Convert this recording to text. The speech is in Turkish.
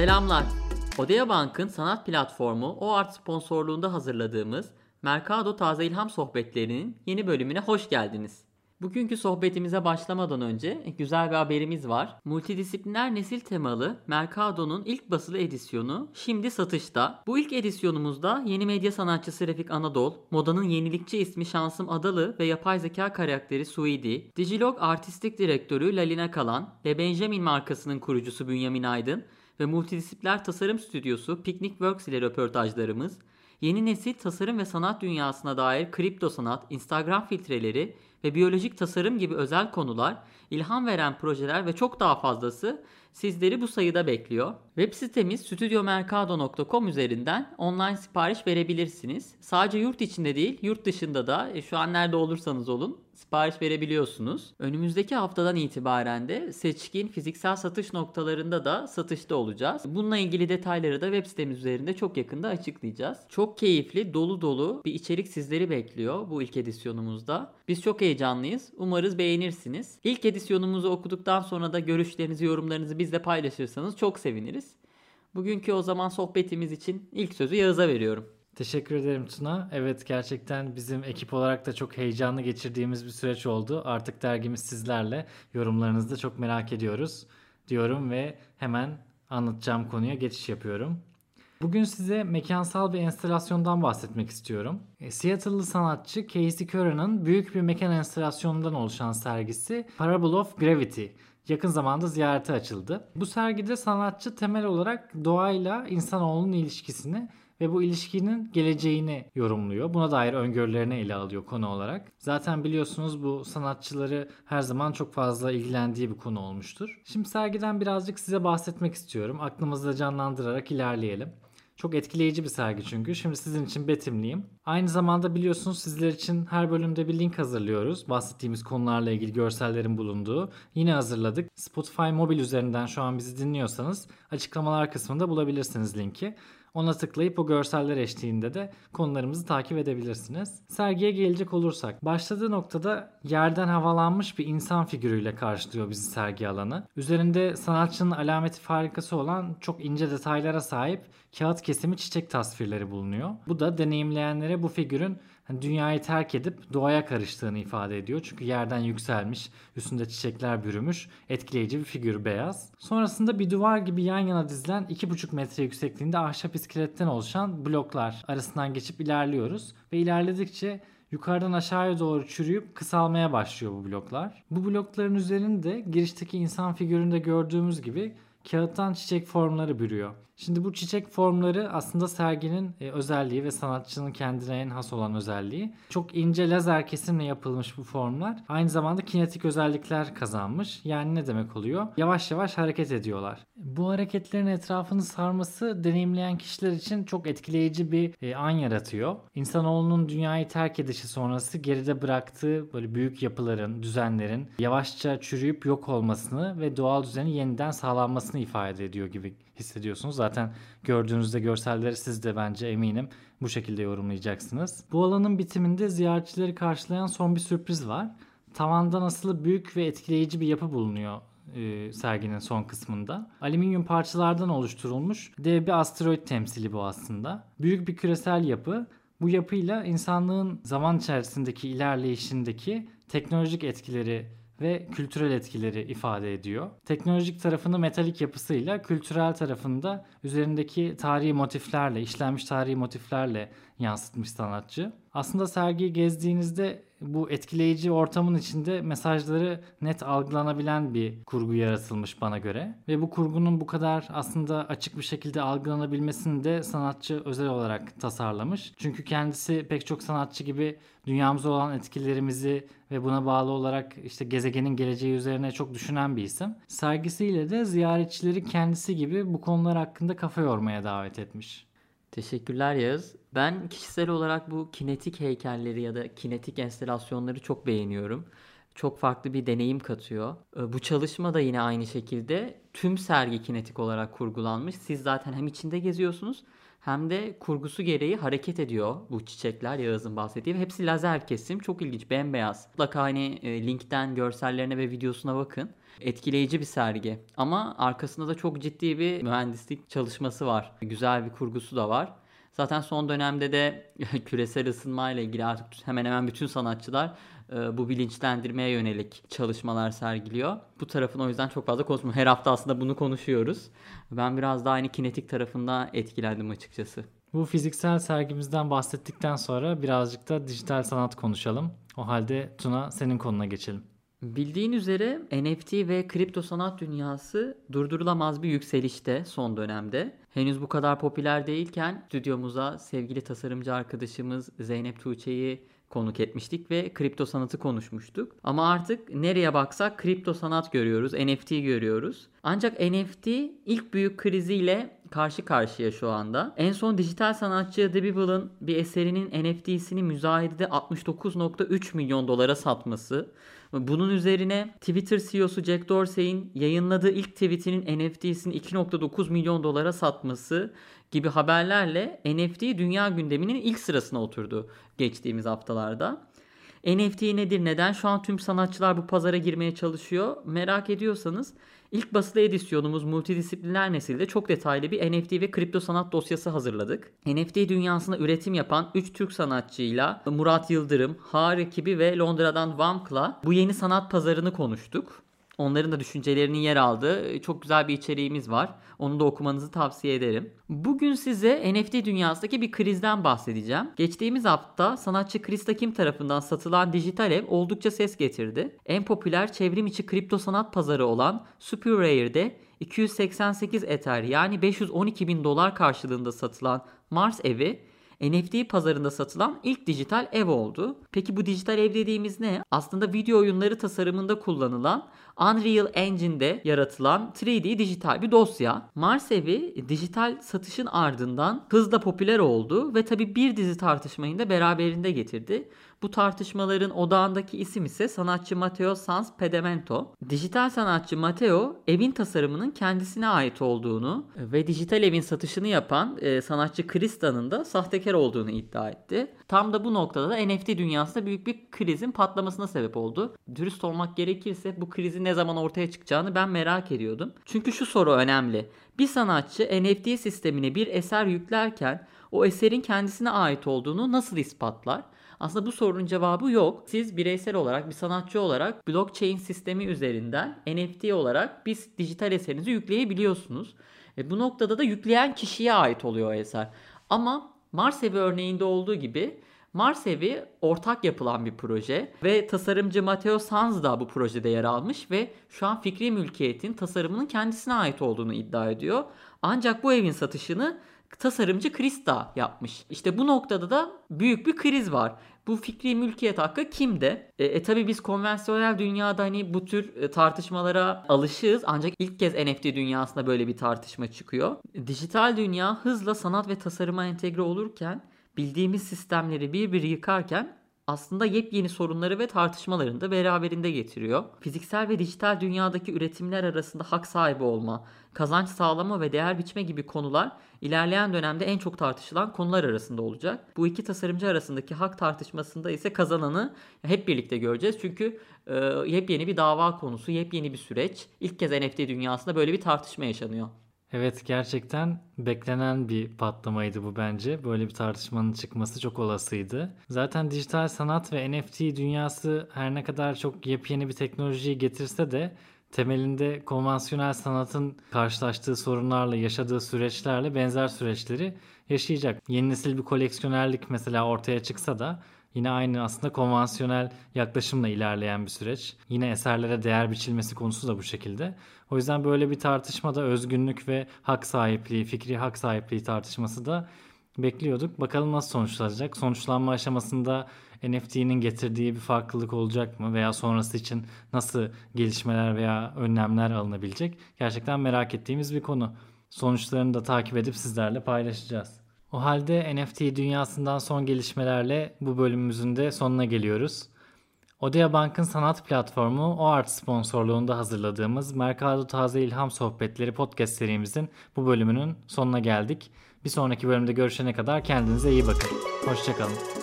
Selamlar. Odea Bank'ın sanat platformu OART sponsorluğunda hazırladığımız Mercado Taze İlham Sohbetlerinin yeni bölümüne hoş geldiniz. Bugünkü sohbetimize başlamadan önce güzel bir haberimiz var. Multidisipliner nesil temalı Mercado'nun ilk basılı edisyonu şimdi satışta. Bu ilk edisyonumuzda yeni medya sanatçısı Refik Anadol, modanın yenilikçi ismi Şansım Adalı ve yapay zeka karakteri Suidi, Digilog artistik direktörü Lalina Kalan, Le Benjamin markasının kurucusu Bünyamin Aydın ve multidisipliner tasarım stüdyosu Picnic Works ile röportajlarımız, yeni nesil tasarım ve sanat dünyasına dair kripto sanat, Instagram filtreleri ve biyolojik tasarım gibi özel konular, ilham veren projeler ve çok daha fazlası sizleri bu sayıda bekliyor. Web sitemiz stüdyomercado.com üzerinden online sipariş verebilirsiniz. Sadece yurt içinde değil, yurt dışında da e, şu an nerede olursanız olun sipariş verebiliyorsunuz. Önümüzdeki haftadan itibaren de seçkin fiziksel satış noktalarında da satışta olacağız. Bununla ilgili detayları da web sitemiz üzerinde çok yakında açıklayacağız. Çok keyifli, dolu dolu bir içerik sizleri bekliyor bu ilk edisyonumuzda. Biz çok heyecanlıyız. Umarız beğenirsiniz. İlk edisyonumuzu okuduktan sonra da görüşlerinizi, yorumlarınızı bizle paylaşırsanız çok seviniriz. Bugünkü o zaman sohbetimiz için ilk sözü Yağız'a veriyorum. Teşekkür ederim Tuna. Evet gerçekten bizim ekip olarak da çok heyecanlı geçirdiğimiz bir süreç oldu. Artık dergimiz sizlerle. Yorumlarınızı da çok merak ediyoruz diyorum ve hemen anlatacağım konuya geçiş yapıyorum. Bugün size mekansal bir enstalasyondan bahsetmek istiyorum. E, Seattle'lı sanatçı Casey Curran'ın büyük bir mekan enstalasyonundan oluşan sergisi Parable of Gravity yakın zamanda ziyarete açıldı. Bu sergide sanatçı temel olarak doğayla insanoğlunun ilişkisini ve bu ilişkinin geleceğini yorumluyor. Buna dair öngörülerini ele alıyor konu olarak. Zaten biliyorsunuz bu sanatçıları her zaman çok fazla ilgilendiği bir konu olmuştur. Şimdi sergiden birazcık size bahsetmek istiyorum. Aklımızda canlandırarak ilerleyelim. Çok etkileyici bir sergi çünkü. Şimdi sizin için betimleyeyim. Aynı zamanda biliyorsunuz sizler için her bölümde bir link hazırlıyoruz. Bahsettiğimiz konularla ilgili görsellerin bulunduğu. Yine hazırladık. Spotify mobil üzerinden şu an bizi dinliyorsanız açıklamalar kısmında bulabilirsiniz linki. Ona tıklayıp o görseller eşliğinde de konularımızı takip edebilirsiniz. Sergiye gelecek olursak başladığı noktada yerden havalanmış bir insan figürüyle karşılıyor bizi sergi alanı. Üzerinde sanatçının alameti farikası olan çok ince detaylara sahip kağıt kesimi çiçek tasvirleri bulunuyor. Bu da deneyimleyenlere bu figürün hani dünyayı terk edip doğaya karıştığını ifade ediyor. Çünkü yerden yükselmiş, üstünde çiçekler bürümüş, etkileyici bir figür beyaz. Sonrasında bir duvar gibi yan yana dizilen 2,5 metre yüksekliğinde ahşap iskeletten oluşan bloklar arasından geçip ilerliyoruz. Ve ilerledikçe yukarıdan aşağıya doğru çürüyüp kısalmaya başlıyor bu bloklar. Bu blokların üzerinde girişteki insan figüründe gördüğümüz gibi kağıttan çiçek formları bürüyor. Şimdi bu çiçek formları aslında serginin e, özelliği ve sanatçının kendine en has olan özelliği. Çok ince lazer kesimle yapılmış bu formlar aynı zamanda kinetik özellikler kazanmış. Yani ne demek oluyor? Yavaş yavaş hareket ediyorlar. Bu hareketlerin etrafını sarması deneyimleyen kişiler için çok etkileyici bir e, an yaratıyor. İnsanoğlunun dünyayı terk edişi sonrası geride bıraktığı böyle büyük yapıların, düzenlerin yavaşça çürüyüp yok olmasını ve doğal düzeni yeniden sağlanmasını ifade ediyor gibi hissediyorsunuz. Zaten gördüğünüzde görselleri siz de bence eminim bu şekilde yorumlayacaksınız. Bu alanın bitiminde ziyaretçileri karşılayan son bir sürpriz var. Tavandan asılı büyük ve etkileyici bir yapı bulunuyor e, serginin son kısmında. Alüminyum parçalardan oluşturulmuş dev bir asteroid temsili bu aslında. Büyük bir küresel yapı. Bu yapıyla insanlığın zaman içerisindeki ilerleyişindeki teknolojik etkileri ve kültürel etkileri ifade ediyor. Teknolojik tarafını metalik yapısıyla, kültürel tarafında üzerindeki tarihi motiflerle, işlenmiş tarihi motiflerle yansıtmış sanatçı. Aslında sergiyi gezdiğinizde bu etkileyici ortamın içinde mesajları net algılanabilen bir kurgu yaratılmış bana göre. Ve bu kurgunun bu kadar aslında açık bir şekilde algılanabilmesini de sanatçı özel olarak tasarlamış. Çünkü kendisi pek çok sanatçı gibi dünyamıza olan etkilerimizi ve buna bağlı olarak işte gezegenin geleceği üzerine çok düşünen bir isim. Sergisiyle de ziyaretçileri kendisi gibi bu konular hakkında kafa yormaya davet etmiş. Teşekkürler Yağız. Ben kişisel olarak bu kinetik heykelleri ya da kinetik enstalasyonları çok beğeniyorum. Çok farklı bir deneyim katıyor. Ee, bu çalışma da yine aynı şekilde tüm sergi kinetik olarak kurgulanmış. Siz zaten hem içinde geziyorsunuz hem de kurgusu gereği hareket ediyor bu çiçekler Yağız'ın bahsettiği. Hepsi lazer kesim. Çok ilginç, bembeyaz. Mutlaka hani e, linkten görsellerine ve videosuna bakın. Etkileyici bir sergi. Ama arkasında da çok ciddi bir mühendislik çalışması var. Güzel bir kurgusu da var. Zaten son dönemde de küresel ısınma ile ilgili artık hemen hemen bütün sanatçılar bu bilinçlendirmeye yönelik çalışmalar sergiliyor. Bu tarafın o yüzden çok fazla konuşmuyorum. Her hafta aslında bunu konuşuyoruz. Ben biraz daha aynı kinetik tarafında etkilendim açıkçası. Bu fiziksel sergimizden bahsettikten sonra birazcık da dijital sanat konuşalım. O halde Tuna senin konuna geçelim. Bildiğin üzere NFT ve kripto sanat dünyası durdurulamaz bir yükselişte son dönemde. Henüz bu kadar popüler değilken stüdyomuza sevgili tasarımcı arkadaşımız Zeynep Tuğçe'yi konuk etmiştik ve kripto sanatı konuşmuştuk. Ama artık nereye baksak kripto sanat görüyoruz, NFT görüyoruz. Ancak NFT ilk büyük kriziyle karşı karşıya şu anda. En son dijital sanatçı The Beeble'ın bir eserinin NFT'sini müzayedede 69.3 milyon dolara satması. Bunun üzerine Twitter CEO'su Jack Dorsey'in yayınladığı ilk tweetinin NFT'sini 2.9 milyon dolara satması gibi haberlerle NFT dünya gündeminin ilk sırasına oturdu geçtiğimiz haftalarda. NFT nedir? Neden şu an tüm sanatçılar bu pazara girmeye çalışıyor? Merak ediyorsanız ilk basılı edisyonumuz multidisipliner nesilde çok detaylı bir NFT ve kripto sanat dosyası hazırladık. NFT dünyasında üretim yapan 3 Türk sanatçıyla Murat Yıldırım, Har ekibi ve Londra'dan Vamk'la bu yeni sanat pazarını konuştuk. Onların da düşüncelerinin yer aldığı çok güzel bir içeriğimiz var. Onu da okumanızı tavsiye ederim. Bugün size NFT dünyasındaki bir krizden bahsedeceğim. Geçtiğimiz hafta sanatçı Krista Kim tarafından satılan dijital ev oldukça ses getirdi. En popüler çevrim içi kripto sanat pazarı olan Super Rare'de 288 Ether yani 512 bin dolar karşılığında satılan Mars evi NFT pazarında satılan ilk dijital ev oldu. Peki bu dijital ev dediğimiz ne? Aslında video oyunları tasarımında kullanılan Unreal Engine'de yaratılan 3D dijital bir dosya. Mars evi dijital satışın ardından hızla popüler oldu ve tabi bir dizi tartışmayı da beraberinde getirdi. Bu tartışmaların odağındaki isim ise sanatçı Matteo Sans Pedamento. Dijital sanatçı Matteo evin tasarımının kendisine ait olduğunu ve dijital evin satışını yapan e, sanatçı Krista'nın da sahtekar olduğunu iddia etti. Tam da bu noktada da NFT dünyasında büyük bir krizin patlamasına sebep oldu. Dürüst olmak gerekirse bu krizin ne zaman ortaya çıkacağını ben merak ediyordum. Çünkü şu soru önemli. Bir sanatçı NFT sistemine bir eser yüklerken o eserin kendisine ait olduğunu nasıl ispatlar? Aslında bu sorunun cevabı yok. Siz bireysel olarak bir sanatçı olarak blockchain sistemi üzerinden NFT olarak bir dijital eserinizi yükleyebiliyorsunuz. E bu noktada da yükleyen kişiye ait oluyor eser. Ama Mars evi örneğinde olduğu gibi Mars evi ortak yapılan bir proje ve tasarımcı Matteo Sanz da bu projede yer almış ve şu an fikri mülkiyetin tasarımının kendisine ait olduğunu iddia ediyor. Ancak bu evin satışını tasarımcı Krista yapmış. İşte bu noktada da büyük bir kriz var. Bu fikri mülkiyet hakkı kimde? E, e tabi biz konvansiyonel dünyada hani bu tür e, tartışmalara alışığız ancak ilk kez NFT dünyasında böyle bir tartışma çıkıyor. Dijital dünya hızla sanat ve tasarıma entegre olurken bildiğimiz sistemleri bir bir yıkarken aslında yepyeni sorunları ve tartışmalarını da beraberinde getiriyor. Fiziksel ve dijital dünyadaki üretimler arasında hak sahibi olma, kazanç sağlama ve değer biçme gibi konular ilerleyen dönemde en çok tartışılan konular arasında olacak. Bu iki tasarımcı arasındaki hak tartışmasında ise kazananı hep birlikte göreceğiz. Çünkü e, yepyeni bir dava konusu, yepyeni bir süreç. İlk kez NFT dünyasında böyle bir tartışma yaşanıyor. Evet gerçekten beklenen bir patlamaydı bu bence. Böyle bir tartışmanın çıkması çok olasıydı. Zaten dijital sanat ve NFT dünyası her ne kadar çok yepyeni bir teknolojiyi getirse de temelinde konvansiyonel sanatın karşılaştığı sorunlarla, yaşadığı süreçlerle benzer süreçleri yaşayacak. Yeni nesil bir koleksiyonerlik mesela ortaya çıksa da Yine aynı aslında konvansiyonel yaklaşımla ilerleyen bir süreç. Yine eserlere değer biçilmesi konusu da bu şekilde. O yüzden böyle bir tartışmada özgünlük ve hak sahipliği, fikri hak sahipliği tartışması da bekliyorduk. Bakalım nasıl sonuçlanacak? Sonuçlanma aşamasında NFT'nin getirdiği bir farklılık olacak mı veya sonrası için nasıl gelişmeler veya önlemler alınabilecek? Gerçekten merak ettiğimiz bir konu. Sonuçlarını da takip edip sizlerle paylaşacağız. O halde NFT dünyasından son gelişmelerle bu bölümümüzün de sonuna geliyoruz. Odea Bank'ın sanat platformu OART sponsorluğunda hazırladığımız Mercado Taze İlham Sohbetleri podcast serimizin bu bölümünün sonuna geldik. Bir sonraki bölümde görüşene kadar kendinize iyi bakın. Hoşçakalın.